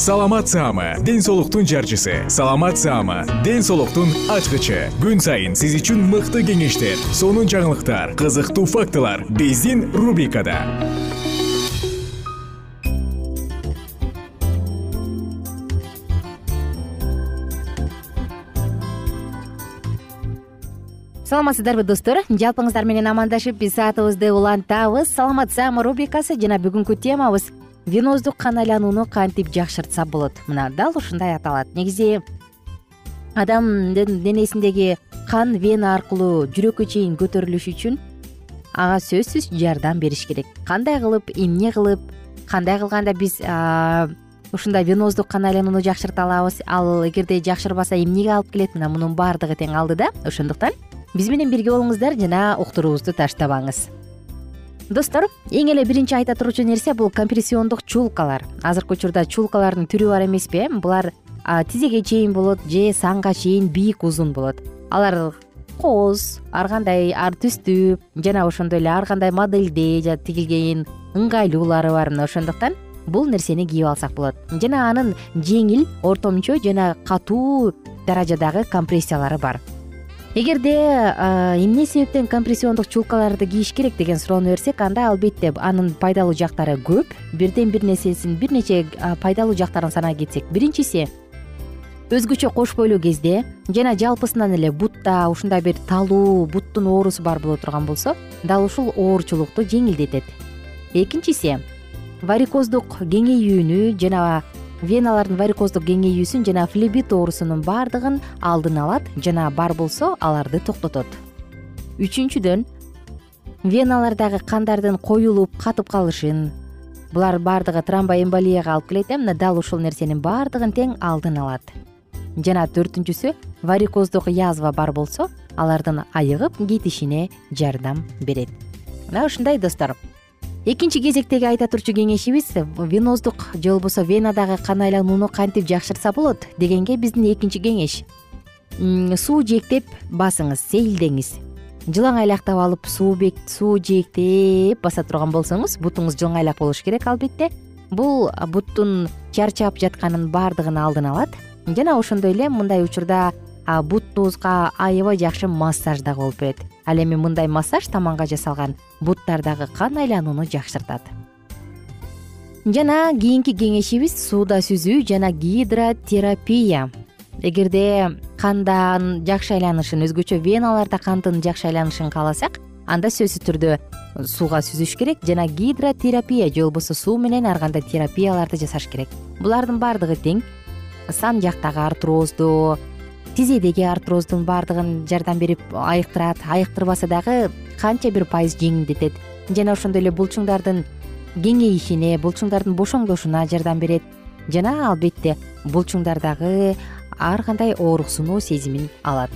саламат саама ден соолуктун жарчысы. Саламат саама ден соолуктун ачкычы. Күн сайын сиз үчүн мыкты кеңештер сонун жаңылыктар кызыктуу фактылар биздин рубрикада. Саламатсыздарбы достор? Жалпыңыздар менен амандашып биз саатыбызды улантабыз. Саламат саама рубрикасы жана бүгүнкү темабыз веноздук кан айланууну кантип жакшыртса болот? Мына дал ушундай аталат. Негизи адамдын денесиндеги кан вена аркылуу жүрөккө чейин көтөрүлүш үчүн ага сөзсүз жардам бериш керек. Кандай кылып эмне кылып кандай кылганда биз ушундай веноздук кан айланууну жакшырта алабыз? Ал эгерде жакшырбаса эмнеге алып келет? Мына мунун баардыгы тең алдыда ошондуктан биз менен бирге болуңуздар жана уктуруубузду таштабаңыз достор эң эле биринчи айта турчу нерсе бул компрессиондук чулкалар. Азыркы учурда чулкалардын түрү бар эмеспи э? Булар тизеге чейин болот же санга чейин бийик узун болот. Алар кооз ар кандай ар түстүү жана ошондой эле ар кандай моделде тигилген ыңгайлуулары бар мына ошондуктан бул нерсени кийип алсак болот. Жана анын жеңил ортомчо жана катуу даражадагы компрессиялары бар эгерде эмне себептен компрессиондук чулкаларды кийиш керек деген суроону берсек анда албетте анын пайдалуу жактары көп. Бирден бир нерсесин бир нече пайдалуу жактарын санай кетсек. Биринчиси өзгөчө кош бойлуу кезде жана жалпысынан эле бутта ушундай бир талуу буттун оорусу бар боло турган болсо дал ушул оорчулукту жеңилдетет. Экинчиси варикоздук кеңейүүнү жана веналардын варикоздук кеңейүүсүн жана флебит оорусунун баардыгын алдын алат жана бар болсо аларды токтотот. Үчүнчүдөн веналардагы кандардын коюлуп катып калышын. Булар баардыгы тромбоэмболияга алып келет э мына дал ушул нерсенин баардыгын тең алдын алат. Жана төртүнчүсү варикоздук язва бар болсо алардын айыгып кетишине жардам берет. Мына ушундай достор экинчи кезектеги айта турчу кеңешибиз веноздук же болбосо венадагы кан айланууну кантип жакшыртса болот дегенге биздин экинчи кеңеш. Суу жээктеп басыңыз сейилдеңиз. Жылаң айлактап алып суу суу жээктеп баса турган болсоңуз бутуңуз жылаңайлак болуш керек албетте. Бул буттун чарчап жатканын баардыгын алдын алат. Жана ошондой эле мындай учурда бутубузга аябай жакшы массаж дагы болуп берет. Ал эми мындай массаж таманга жасалган буттардагы кан айланууну жакшыртат. Жана кийинки кеңешибиз сууда сүзүү жана гидротерапия. Эгерде кандан жакшы айланышын өзгөчө веналарда кандын жакшы айланышын кааласак анда сөзсүз түрдө сууга сүзүш керек жана гидротерапия же болбосо суу менен ар кандай терапияларды жасаш керек. Булардын баардыгы тең. Сан жактагы артрозду тизедеги артроздун баардыгын жардам берип айыктырат айыктырбаса дагы канча бир пайыз жеңилдетет. Жана ошондой эле булчуңдардын кеңейишине булчуңдардын бошоңдошуна жардам берет. Жана албетте булчуңдардагы ар кандай ооруксунуу сезимин алат.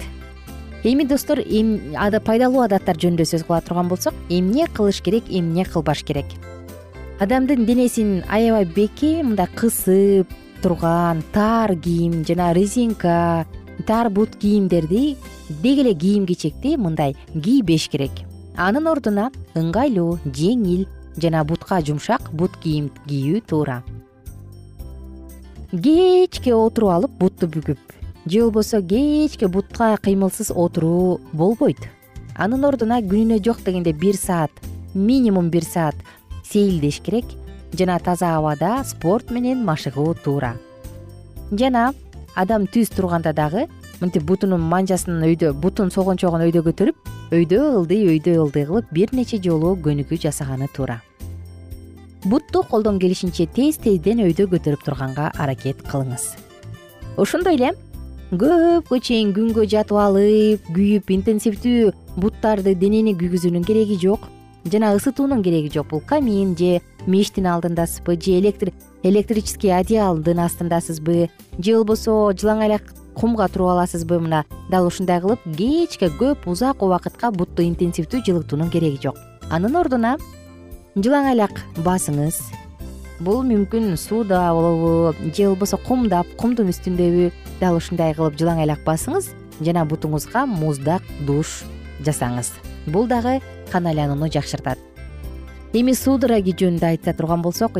Эми достор пайдалуу адаттар жөнүндө сөз кыла турган болсок эмне кылыш керек эмне кылбаш керек? Адамдын денесин аябай бекем мындай кысып турган тар кийим жана резинка тар бут кийимдерди деги эле кийим кечекти мындай кийбеш керек. Анын ордуна ыңгайлуу жеңил жана бутка жумшак бут кийим кийүү туура. Кечке отуруп алып бутту бүгүп. Же болбосо кечке бутка кыймылсыз отуруу болбойт. Анын ордуна күнүнө жок дегенде бир саат минимум бир саат сейилдеш керек жана таза абада спорт менен машыгуу туура. Жана адам түз турганда дагы мынтип бутунун манжасын өйдө бутун согончогун өйдө көтөрүп өйдө ылдый өйдө ылдый кылып бир нече жолу көнүгүү жасаганы туура. Бутту колдон келишинче тез тезден өйдө көтөрүп турганга аракет кылыңыз. Ошондой эле көпкө чейин күнгө жатып алып күйүп интенсивдүү буттарды денени күйгүзүүнүн кереги жок жана ысытуунун кереги жок. Бул камин же мештин алдындасызбы же электрический одеялдын астындасызбы? Же болбосо жылаң аяк кумга туруп аласызбы мына? Дал ушундай кылып кечке көп узак убакытка бутту интенсивдүү жылытуунун кереги жок. Анын ордуна жылаң аяк басыңыз. Бул мүмкүн сууда болобу же болбосо кумдап кумдун үстүндөбү дал ушундай кылып жылаң аяк басыңыз жана бутуңузга муздак душ жасаңыз. Бул дагы кан айланууну жакшыртат эми судороги жөнүндө айта турган болсок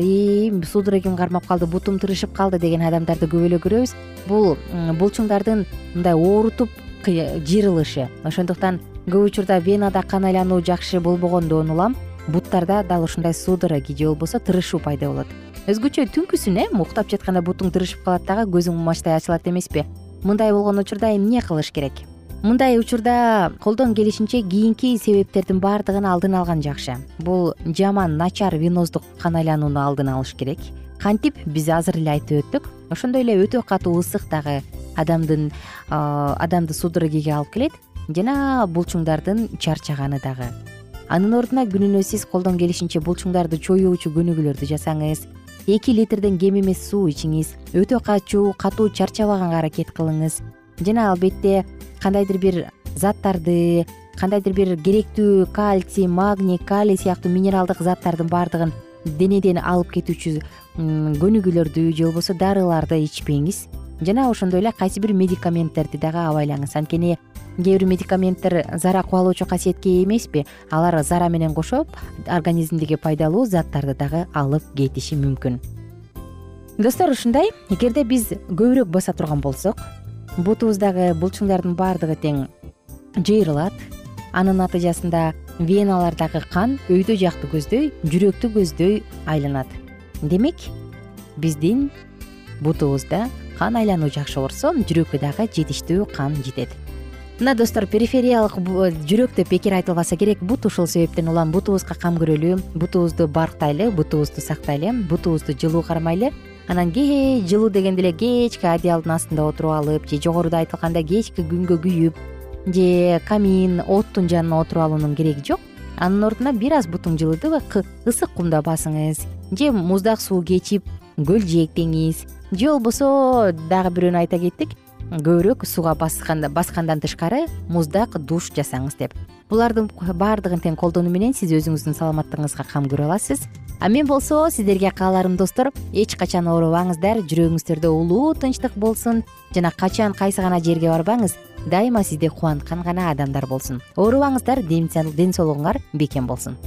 судорогим кармап калды бутум тырышып калды деген адамдарды көп эле көрөбүз. Бул булчуңдардын мындай оорутуп жыйрылышы ошондуктан көп учурда венада кан айлануу жакшы болбогондон улам. Буттарда дал ушундай судороги же болбосо тырышуу пайда болот. Өзгөчө түнкүсүн э уктап жатканда бутуң тырышып калат дагы көзүң мачтай ачылат эмеспи. Мындай болгон учурда эмне кылыш керек мындай учурда колдон келишинче кийинки себептердин баардыгын алдын алган жакшы. Бул жаман начар веноздук кан айланууну алдын алыш керек. Кантип биз азыр эле айтып өттүк? Ошондой эле өтө катуу ысык дагы адамдын адамды судорогиге алып келет жана булчуңдардын чарчаганы дагы. Анын ордуна күнүнө сиз колдон келишинче булчуңдарды чоюучу көнүгүүлөрдү жасаңыз эки литрден кем эмес суу ичиңиз өтө качуу катуу чарчабаганга аракет кылыңыз жана албетте кандайдыр бир заттарды кандайдыр бир керектүү кальций магний калий сыяктуу минералдык заттардын баардыгын денеден алып кетүүчү көнүгүүлөрдү же болбосо дарыларды ичпеңиз. Жана ошондой эле кайсы бир медикаменттерди дагы абайлаңыз. Анткени кээ бир медикаменттер зара кубалоочу касиетке ээ эмеспи. Алар зара менен кошо организмдеги пайдалуу заттарды дагы алып кетиши мүмкүн. Достор ушундай. Эгерде биз көбүрөөк баса турган болсок бутубуздагы булчуңдардын баардыгы тең жыйрылат анын натыйжасында веналардагы кан өйдө жакты көздөй жүрөктү көздөй айланат. Демек биздин бутубузда кан айлануу жакшы болсо жүрөккө дагы жетиштүү кан жетет. Мына достор перифериялык жүрөк деп бекер айтылбаса керек. Бут ушул себептен улам бутубузга кам көрөлү бутубузду барктайлы бутубузду сактайлы бутубузду жылуу кармайлы анан кээ жылуу дегенде эле кечке одеялдын астында отуруп алып же жогоруда айтылгандай кечке күнгө күйүп же камин оттун жанына отуруп алуунун кереги жок. Анын ордуна бир аз бутуң жылыды ысык кумда басыңыз же муздак суу кечип көлжээктеңиз же болбосо дагы бирөөнү айта кеттик көбүрөөк сууга баскандан тышкары муздак душ жасаңыз деп. Булардын баардыгын тең колдонуу менен сиз өзүңүздүн саламаттыгыңызга кам көрө аласыз а мен болсо сиздерге кааларым достор эч качан оорубаңыздар жүрөгүңүздөрдө улуу тынчтык болсун жана качан кайсы гана жерге барбаңыз дайыма сизди кубанткан гана адамдар болсун. Оорубаңыздар ден соолугуңар бекем болсун.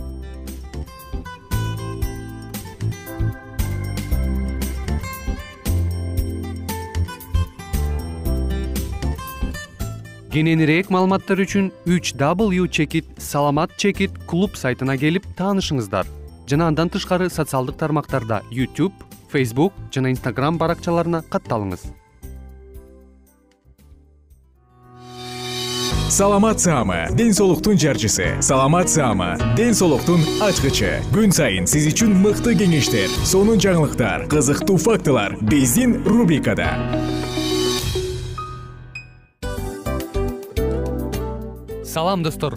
Кененирээк маалыматтар үчүн үч w чекит саламат чекит клуб сайтына келип таанышыңыздар жана андан тышкары социалдык тармактарда youtube facebook жана instagram баракчаларына катталыңыз. Саламат саама ден соолуктун жарчысы. Саламат саама ден соолуктун ачкычы. Күн сайын сиз үчүн мыкты кеңештер сонун жаңылыктар кызыктуу фактылар биздин рубрикада. Салам достор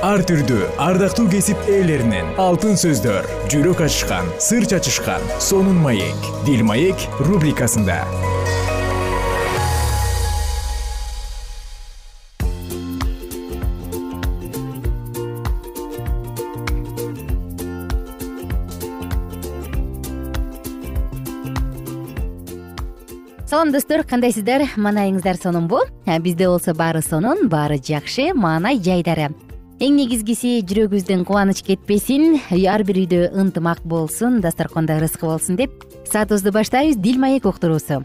ар түрдүү ардактуу кесип ээлеринен. Алтын сөздөр жүрөк ачышкан сыр чачышкан сонун маек. Дил маек рубрикасында. Салам достор. Кандайсыздар? Маанайыңыздар сонунбу бизде болсо баары сонун баары жакшы маанай жайдары эң негизгиси жүрөгүбүздөн кубаныч кетпесин ар бир үйдө ынтымак болсун дасторкондо ырыскы болсун деп саатыбызды баштайбыз дил маек уктуруусу.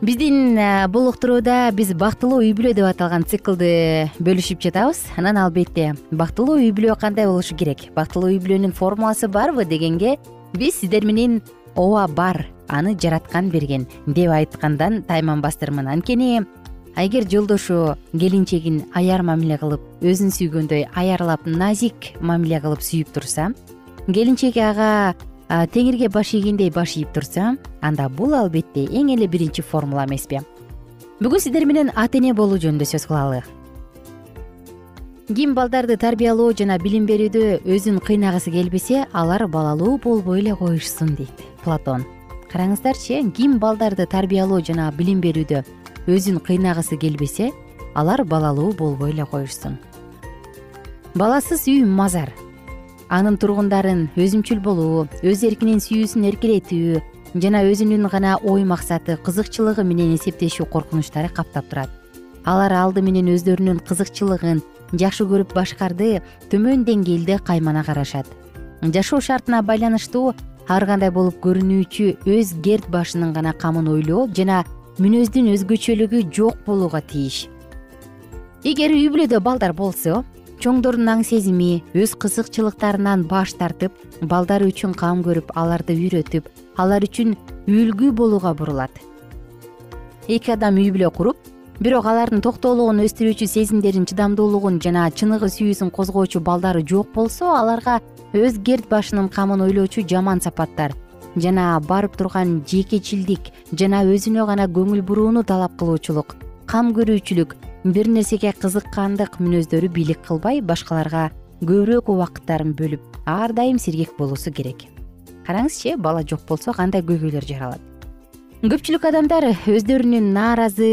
Биздин бул уктурууда биз бактылуу үй бүлө деп аталган циклды бөлүшүп жатабыз. Анан албетте бактылуу үй бүлө кандай болушу керек? Бактылуу үй бүлөнүн формуласы барбы дегенге биз сиздер менен ооба бар аны жараткан берген деп айткандан тайманбастырмын анткени эгер жолдошу келинчегин аяр мамиле кылып өзүн сүйгөндөй аярлап назик мамиле кылып сүйүп турса келинчеги ага теңирге баш ийгендей баш ийип турса анда бул албетте эң эле биринчи формула эмеспи бүгүн сиздер менен ата эне болуу жөнүндө сөз кылалы ким балдарды тарбиялоо жана билим берүүдө өзүн кыйнагысы келбесе алар балалуу болбой эле коюшсун дейт. Платон. Караңыздарчы ким балдарды тарбиялоо жана билим берүүдө өзүн кыйнагысы келбесе алар балалуу болбой эле коюшсун баласыз үй мазар. Анын тургундарын өзүмчүл болуу өз эркинен сүйүүсүн эркелетүү жана өзүнүн гана ой максаты кызыкчылыгы менен эсептешүү коркунучтары каптап турат. Алар алды менен өздөрүнүн кызыкчылыгын жакшы көрүп башкарды төмөн деңгээлде каймана карашат. Жашоо шартына байланыштуу ар кандай болуп көрүнүүчү өз керт башынын гана камын ойлоо жана мүнөздүн өзгөчөлүгү жок болууга тийиш. Эгер үй бүлөдө балдар болсо чоңдордун аң сезими өз кызыкчылыктарынан баш тартып балдары үчүн кам көрүп аларды үйрөтүп алар үчүн үлгү болууга бурулат. Эки адам үй бүлө куруп бирок алардын токтоолугун өстүрүүчү сезимдерин чыдамдуулугун жана чыныгы сүйүүсүн козгоочу балдары жок болсо аларга өз керт башынын камын ойлоочу жаман сапаттар жана барып турган жекечилдик жана өзүнө гана көңүл бурууну талап кылуучулук кам көрүүчүлүк бир нерсеге кызыккандык мүнөздөрү бийлик кылбай башкаларга көбүрөөк убакыттарын бөлүп ар дайым сергек болуусу керек. Караңызчы бала жок болсо кандай көйгөйлөр жаралат? Көпчүлүк адамдар өздөрүнүн нааразы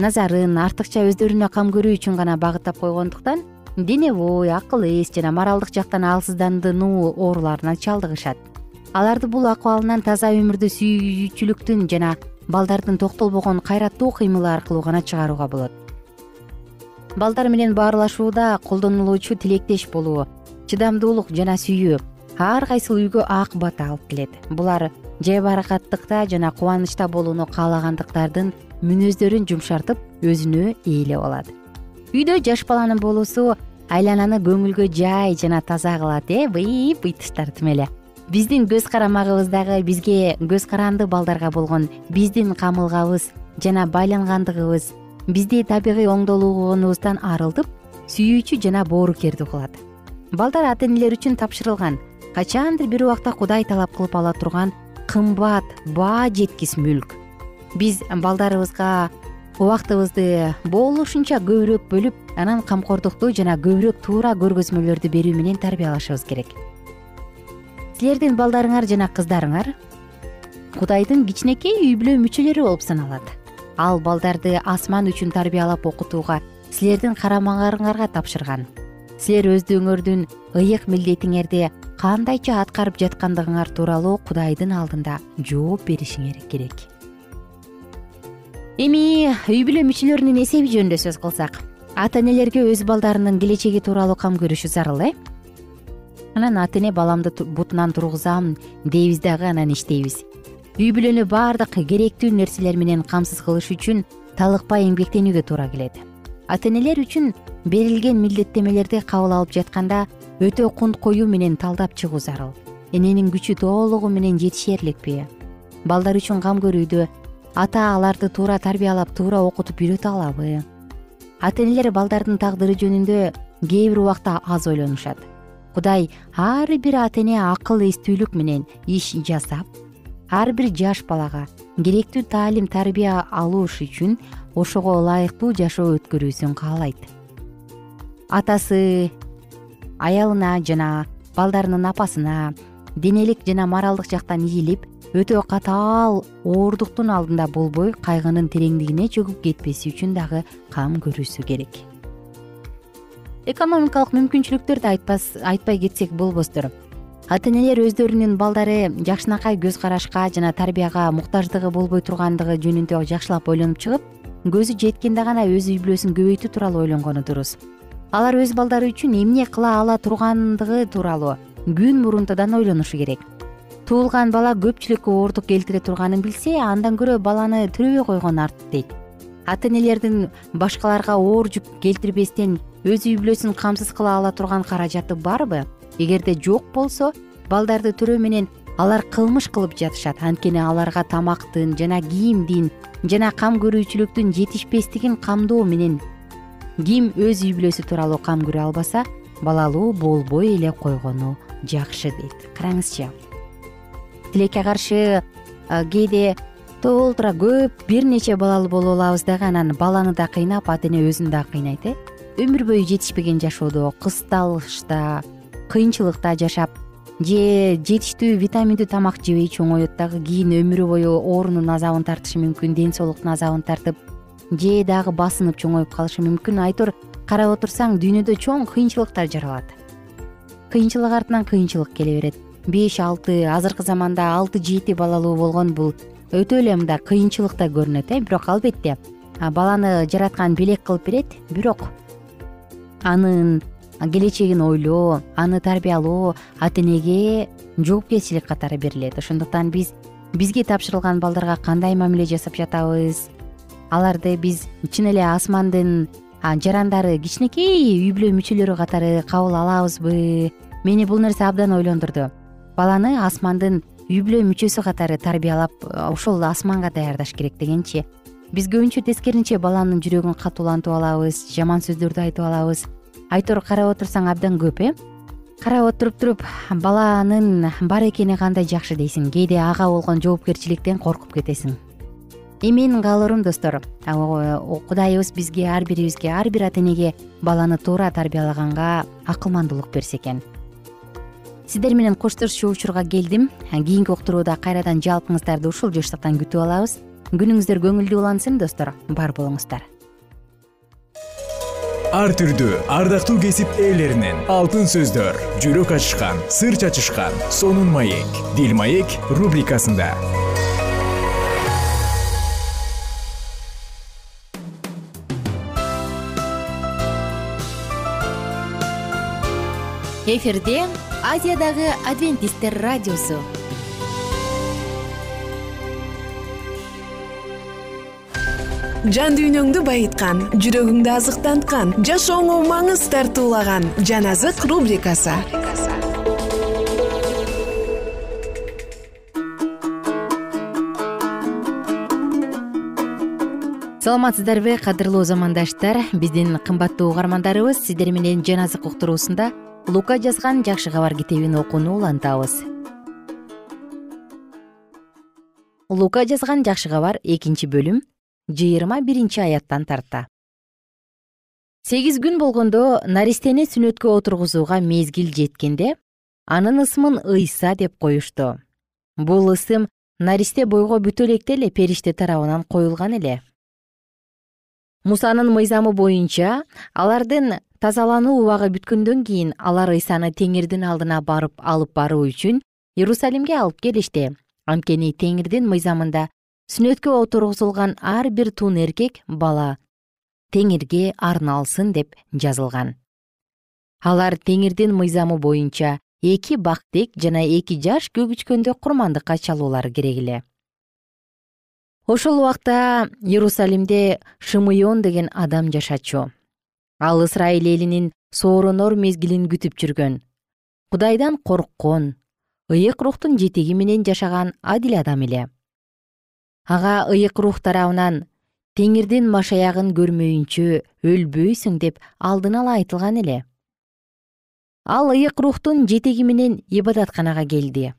назарын артыкча өздөрүнө кам көрүү үчүн гана багыттап койгондуктан дене бой акыл эс жана моралдык жактан алсыздандыруу ооруларына чалдыгышат аларды бул акыбалынан таза өмүрдү сүйүүчүлүктүн жана балдардын токтолбогон кайраттуу кыймылы аркылуу гана чыгарууга болот. Балдар менен баарлашууда колдонулуучу тилектеш болуу чыдамдуулук жана сүйүү ар кайсыл үйгө ак бата алып келет. Булар жайбаракаттыкта жана кубанычта болууну каалагандыктардын мүнөздөрүн жумшартып өзүнө ээлеп алат. Үйдө жаш баланын болуусу айлананы көңүлгө жай жана таза кылат э бый быйтыштар тим эле биздин көз карамагыбыздагы бизге көз каранды балдарга болгон биздин камылгабыз жана байлангандыгыбыз бизди табигый оңдолгонубуздан арылтып сүйүүчү жана боорукердүү кылат балдар ата энелер үчүн тапшырылган качандыр бир убакта кудай талап кылып ала турган кымбат баа жеткис мүлк. Биз балдарыбызга убактыбызды болушунча көбүрөөк бөлүп анан камкордукту жана көбүрөөк туура көргөзмөлөрдү берүү менен тарбиялашыбыз керек силердин балдарыңар жана кыздарыңар кудайдын кичинекей үй бүлө мүчөлөрү болуп саналат. Ал балдарды асман үчүн тарбиялап окутууга силердин карамагыңарга тапшырган. Силер өздөрүңөрдүн ыйык милдетиңерди кандайча аткарып жаткандыгыңар тууралуу кудайдын алдында жооп беришиңер керек. Эми үй бүлө мүчөлөрүнүн эсеби жөнүндө сөз кылсак ата энелерге өз балдарынын келечеги тууралуу кам көрүшү зарыл э анан ата эне баламды бутунан тургузам дейбиз дагы анан иштейбиз. Үй бүлөнү баардык керектүү нерселер менен камсыз кылыш үчүн талыкпай эмгектенүүгө туура келет. Ата энелер үчүн берилген милдеттемелерди кабыл алып жатканда өтө кунт коюу менен талдап чыгуу зарыл. Эненин күчү толугу менен жетишер элекпи балдар үчүн кам көрүүдө ата аларды туура тарбиялап туура окутуп үйрөтө алабы? Ата энелер балдардын тагдыры жөнүндө кээ бир убакта аз ойлонушат кудай ар бир ата эне акыл эстүүлүк менен иш жасап ар бир жаш балага керектүү таалим тарбия алыш үчүн ошого ылайыктуу жашоо өткөрүүсүн каалайт. Атасы аялына жана балдарынын апасына денелик жана моралдык жактан ийилип өтө катаал оорундуктун алдында болбой кайгынын тереңдигине чөгүп кетпеси үчүн дагы кам көрүүсү керек экономикалык мүмкүнчүлүктөрдү айтпай кетсек болбостур ата энелер өздөрүнүн балдары жакшынакай көз карашка жана тарбияга муктаждыгы болбой тургандыгы жөнүндө жакшылап ойлонуп чыгып көзү жеткенде гана өз үй бүлөсүн көбөйтүү тууралуу ойлонгону дурус. Алар өз балдары үчүн эмне кыла ала тургандыгы тууралуу күн мурунтадан ойлонушу керек. Туулган бала көпчүлүккө оорундук келтире турганын билсе андан көрө баланы төрөбөй койгон артык дейт. Ата энелердин башкаларга оор жүк келтирбестен өз үй бүлөсүн камсыз кыла ала турган каражаты барбы? Эгерде жок болсо балдарды төрөө менен алар кылмыш кылып жатышат. Анткени аларга тамактын жана кийимдин жана кам көрүүчүлүктүн жетишпестигин камдоо менен ким өз үй бүлөсү тууралуу кам көрө албаса балалуу болбой эле койгону жакшы дейт. Караңызчы тилекке каршы кээде толтура көп бир нече балалуу болуп алабыз дагы анан баланы да кыйнап ата эне өзүн дагы кыйнайт э өмүр бою жетишпеген жашоодо. Кысталышта кыйынчылыкта жашап же жетиштүү витаминдүү тамак жебей чоңоет дагы кийин өмүрү бою оорунун азабын тартышы мүмкүн ден соолуктун азабын тартып же дагы басынып чоңоюп калышы мүмкүн. Айтор карап отурсаң дүйнөдө чоң кыйынчылыктар жаралат. Кыйынчылык артынан кыйынчылык келе берет. Беш алты азыркы заманда алты жети балалуу болгон бул. Өтө эле мындай кыйынчылык да көрүнөт э бирок албетте. Баланы жараткан белек кылып берет бирок анын келечегин ойлоо аны тарбиялоо ата энеге жоопкерчилик катары берилет. Ошондуктан биз бизге тапшырылган балдарга кандай мамиле жасап жатабыз? Аларды биз чын эле асмандын жарандары кичинекей үй бүлө мүчөлөрү катары кабыл алабызбы? Мени бул нерсе абдан ойлондурду. Баланы асмандын үй бүлө мүчөсү катары тарбиялап ошол асманга даярдаш керек дегенчи биз көбүнчө тескерисинче баланын жүрөгүн катуулантып алабыз жаман сөздөрдү айтып алабыз. Айтор карап отурсаң абдан көп э? Карап отуруп туруп баланын бар экени кандай жакшы дейсиң? Кээде ага болгон жоопкерчиликтен коркуп кетесиң. Эми менин каалоорум достор. Кудайыбыз бизге ар бирибизге ар бир ата энеге баланы туура тарбиялаганга акылмандуулук берсе экен. Сиздер менен коштошчу учурга келдим. Кийинки уктурууда кайрадан жалпыңыздарды ушул жыштыктан күтүп алабыз күнүңүздөр көңүлдүү улансын достор. Бар болуңуздар. Ар түрдүү ардактуу кесип ээлеринен алтын сөздөр жүрөк ачышкан сыр чачышкан сонун маек дил маек рубрикасында. Эфирде азиядагы адвентисттер радиосу жан дүйнөңдү байыткан жүрөгүңдү азыктанткан жашооңо маңыз тартуулаган жан азык рубрикасы. Саламатсыздарбы кадырлуу замандаштар биздин кымбаттуу угармандарыбыз сиздер менен жан азык уктуруусунда лука жазган жакшы кабар китебин окууну улантабыз. Лука жазган жакшы кабар экинчи бөлүм жыйырма биринчи аяттан тарта. Сегиз күн болгондо наристени сүнөткө отургузууга мезгил жеткенде анын ысымын ыйса деп коюшту. Бул ысым наристе бойго бүтө электе эле периште тарабынан коюлган эле. Мусанын мыйзамы боюнча алардын тазалануу убагы бүткөндөн кийин алар ыйсаны теңирдин алдына барып алып баруу үчүн иерусалимге алып келишти. Анткени теңирдин мыйзамында сүнөткө отургузулган ар бир тун эркек бала теңирге арналсын деп жазылган. Алар теңирдин мыйзамы боюнча эки бактек жана эки жаш көгүчкөндү курмандыкка чалуулары керек эле. Ошол убакта иерусалимде шымыон деген адам жашачу. Ал ысрайыл элинин соорунор мезгилин күтүп жүргөн. Кудайдан корккон ыйык рухтун жетеги менен жашаган адил адам эле ага ыйык рух тарабынан теңирдин машаягын көрмөйүнчө өлбөйсүң деп алдын ала айтылган эле. Ал ыйык рухтун жетеги менен ибадатканага келди.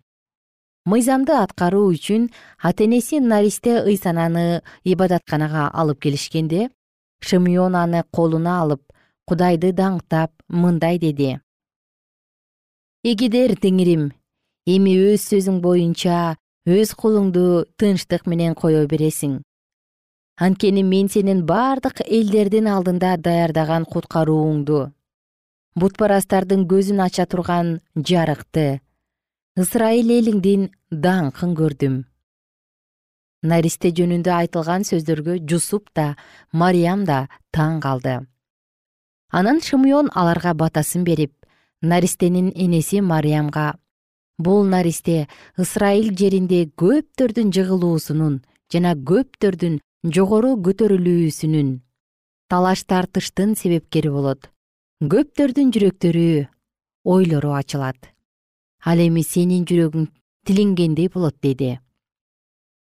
Мыйзамды аткаруу үчүн ата энеси наристе ыйсананы ибадатканага алып келишкенде шымион аны колуна алып кудайды даңктап мындай деди. Эгидер теңирим эми өз сөзүң боюнча өз кулуңду тынчтык менен кое бересиң. Анткени мен сенин бардык элдердин алдында даярдаган куткарууңду бутпарастардын көзүн ача турган жарыкты ысрайыл элиңдин даңкын көрдүм. Наристе жөнүндө айтылган сөздөргө жусуп да мариям да таң калды. Анан шымион аларга батасын берип наристенин энеси мариямга бул наристе ысрайыл жеринде көптөрдүн жыгылуусунун жана көптөрдүн жогору көтөрүлүүсүнүн талаш тартыштын себепкери болот. Көптөрдүн жүрөктөрү ойлору ачылат. Ал эми сенин жүрөгүң тилингендей болот деди.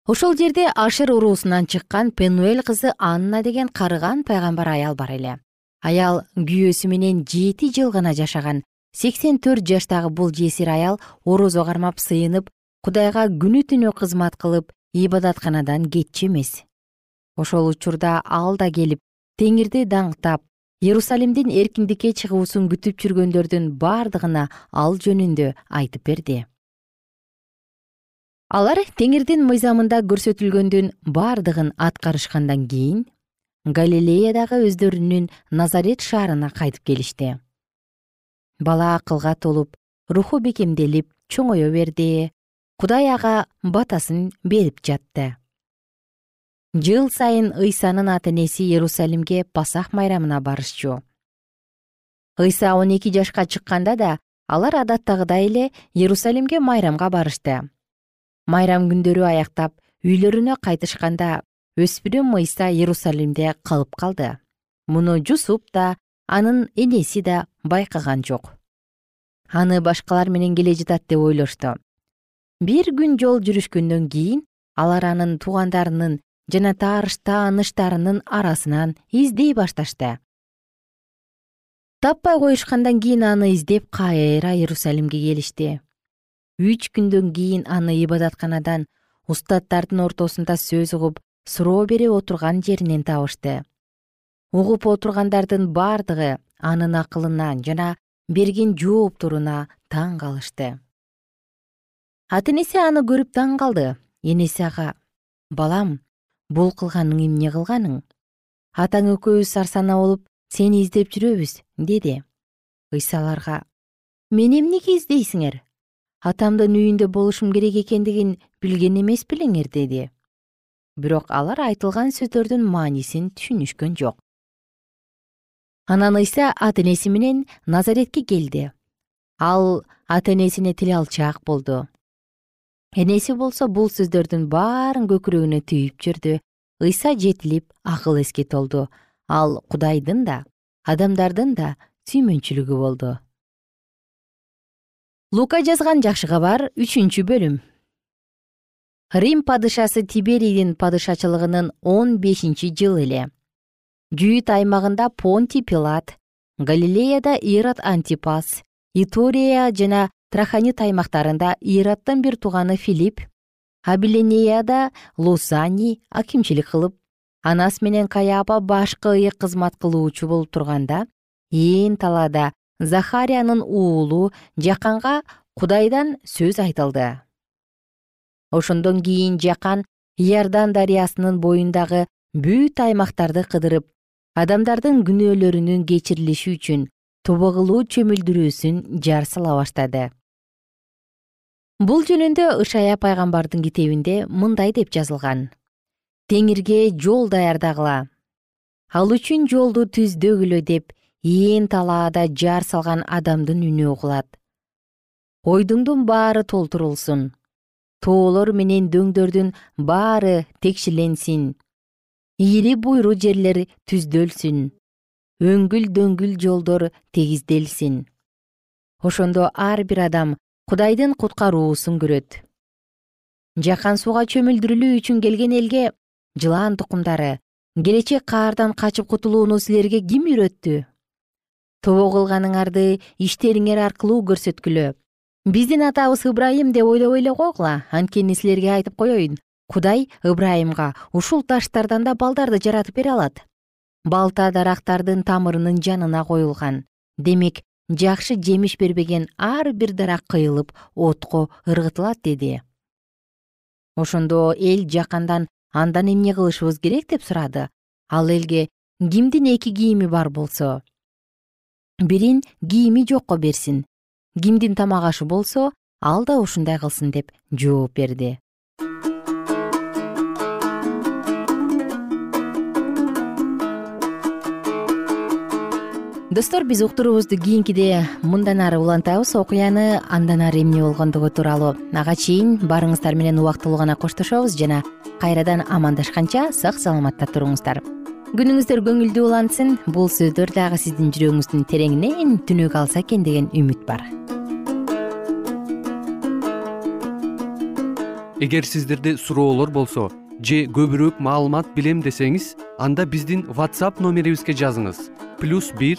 Ошол жерде ашыр уруусунан чыккан пенуэль кызы анна деген карыган пайгамбар аял бар эле. Аял күйөөсү менен жети жыл гана жашаган сексен төрт жаштагы бул жесир аял орозо кармап сыйынып кудайга күнү түнү кызмат кылып ибадатканадан кетчү эмес. Ошол учурда ал да келип теңирди даңктап иерусалимдин эркиндикке чыгуусун күтүп жүргөндөрдүн бардыгына ал жөнүндө айтып берди. Алар теңирдин мыйзамында көрсөтүлгөндүн бардыгын аткарышкандан кийин галилеядагы өздөрүнүн назарет шаарына кайтып келишти бала акылга толуп руху бекемделип чоңое берди. Кудай ага батасын берип жатты. Жыл сайын ыйсанын ата энеси иерусалимге пасах майрамына барышчу. Ыйса он эки жашка чыкканда да алар адаттагыдай эле иерусалимге майрамга барышты. Майрам күндөрү аяктап үйлөрүнө кайтышканда өспүрүм ыйса иерусалимде калып калды. Муну жусуп да анын энеси да байкаган жок. Аны башкалар менен келе жатат деп ойлошту. Бир күн жол жүрүшкөндөн кийин алар анын туугандарынын жана тааныштарынын арасынан издей башташты. Таппай коюшкандан кийин аны издеп кайра иерусалимге келишти. Үч күндөн кийин аны ибадатканадан устаттардын ортосунда сөз угуп суроо берип отурган жеринен табышты. Угуп отургандардын бардыгы анын акылынан жана берген жоопторуна таң калышты. Ата энеси аны көрүп таң калды. Энеси ага балам бул кылганың эмне кылганың? Атаң экөөбүз сарсанаа болуп сени издеп жүрөбүз деди. Ыйса аларга мени эмнеге издейсиңер атамдын үйүндө болушум керек экендигин билген эмес белеңер деди. Бирок алар айтылган сөздөрдүн маанисин түшүнүшкөн жок анан ыйса ата энеси менен назаретке келди. Ал ата энесине тил алчаак болду. Энеси болсо бул сөздөрдүн баарын көкүрөгүнө түйүп жүрдү ыйса жетилип акыл эске толду. Ал кудайдын да адамдардын да сүймөнчүлүгү болду. Лука жазган жакшы кабар үчүнчү бөлүм. Рим падышасы тиберийдин падышачылыгынын он бешинчи жылы эле жүйүт аймагында понти пилат галилеяда ирод антипас итория жана траханит аймактарында ироддун бир тууганы филипп абиленияда лусани акимчилик кылып анасы менен каяапа башкы ыйык кызмат кылуучу болуп турганда ээн талаада захариянын уулу жаканга кудайдан сөз айтылды. Ошондон кийин жакан иордан дарыясынын боюндагы бүт аймактарды кыдырып адамдардын күнөөлөрүнүн кечирилиши үчүн тобогулуу чөмүлдүрүүсүн жар сала баштады. Бул жөнүндө ышая пайгамбардын китебинде мындай деп жазылган. Теңирге жол даярдагыла ал үчүн жолду түздөгүлө деп ээн талаада жар салган адамдын үнү угулат. Ойдуңдун баары толтурулсун тоолор менен дөңдөрдүн баары текшиленсин ийри буйру жерлер түздөлсүн. Өңгүл дөңгүл жолдор тегизделсин. Ошондо ар бир адам кудайдын куткаруусун көрөт. Жакан сууга чөмүлдүрүлүү үчүн келген элге жылаан тукумдары келечек каардан качып кутулууну силерге ким үйрөттү? Тобо кылганыңарды иштериңер аркылуу көрсөткүлө. Биздин атабыз ыбрайым деп ойлобой эле койгула анткени силерге айтып коеюн кудай ыбрайымга ушул таштардан да балдарды жаратып бере алат. Балта дарактардын тамырынын жанына коюлган. Демек жакшы жемиш бербеген ар бир дарак кыйылып отко ыргытылат деди. Ошондо эл жакандан андан эмне кылышыбыз керек деп сурады. Ал элге кимдин эки кийими бар болсо? Бирин кийими жокко берсин. Кимдин тамак ашы болсо ал да ушундай кылсын деп жооп берди достор биз уктуруубузду кийинкиде мындан ары улантабыз. Окуяны андан ары эмне болгондугу тууралуу. Ага чейин баарыңыздар менен убактылуу гана коштошобуз жана кайрадан амандашканча сак саламатта туруңуздар. Күнүңүздөр көңүлдүү улансын бул сөздөр дагы сиздин жүрөгүңүздүн тереңинен түнөк алса экен деген үмүт бар. Эгер сиздерде суроолор болсо же көбүрөөк маалымат билем десеңиз анда биздин whatsapp номерибизге жазыңыз. Плюс бир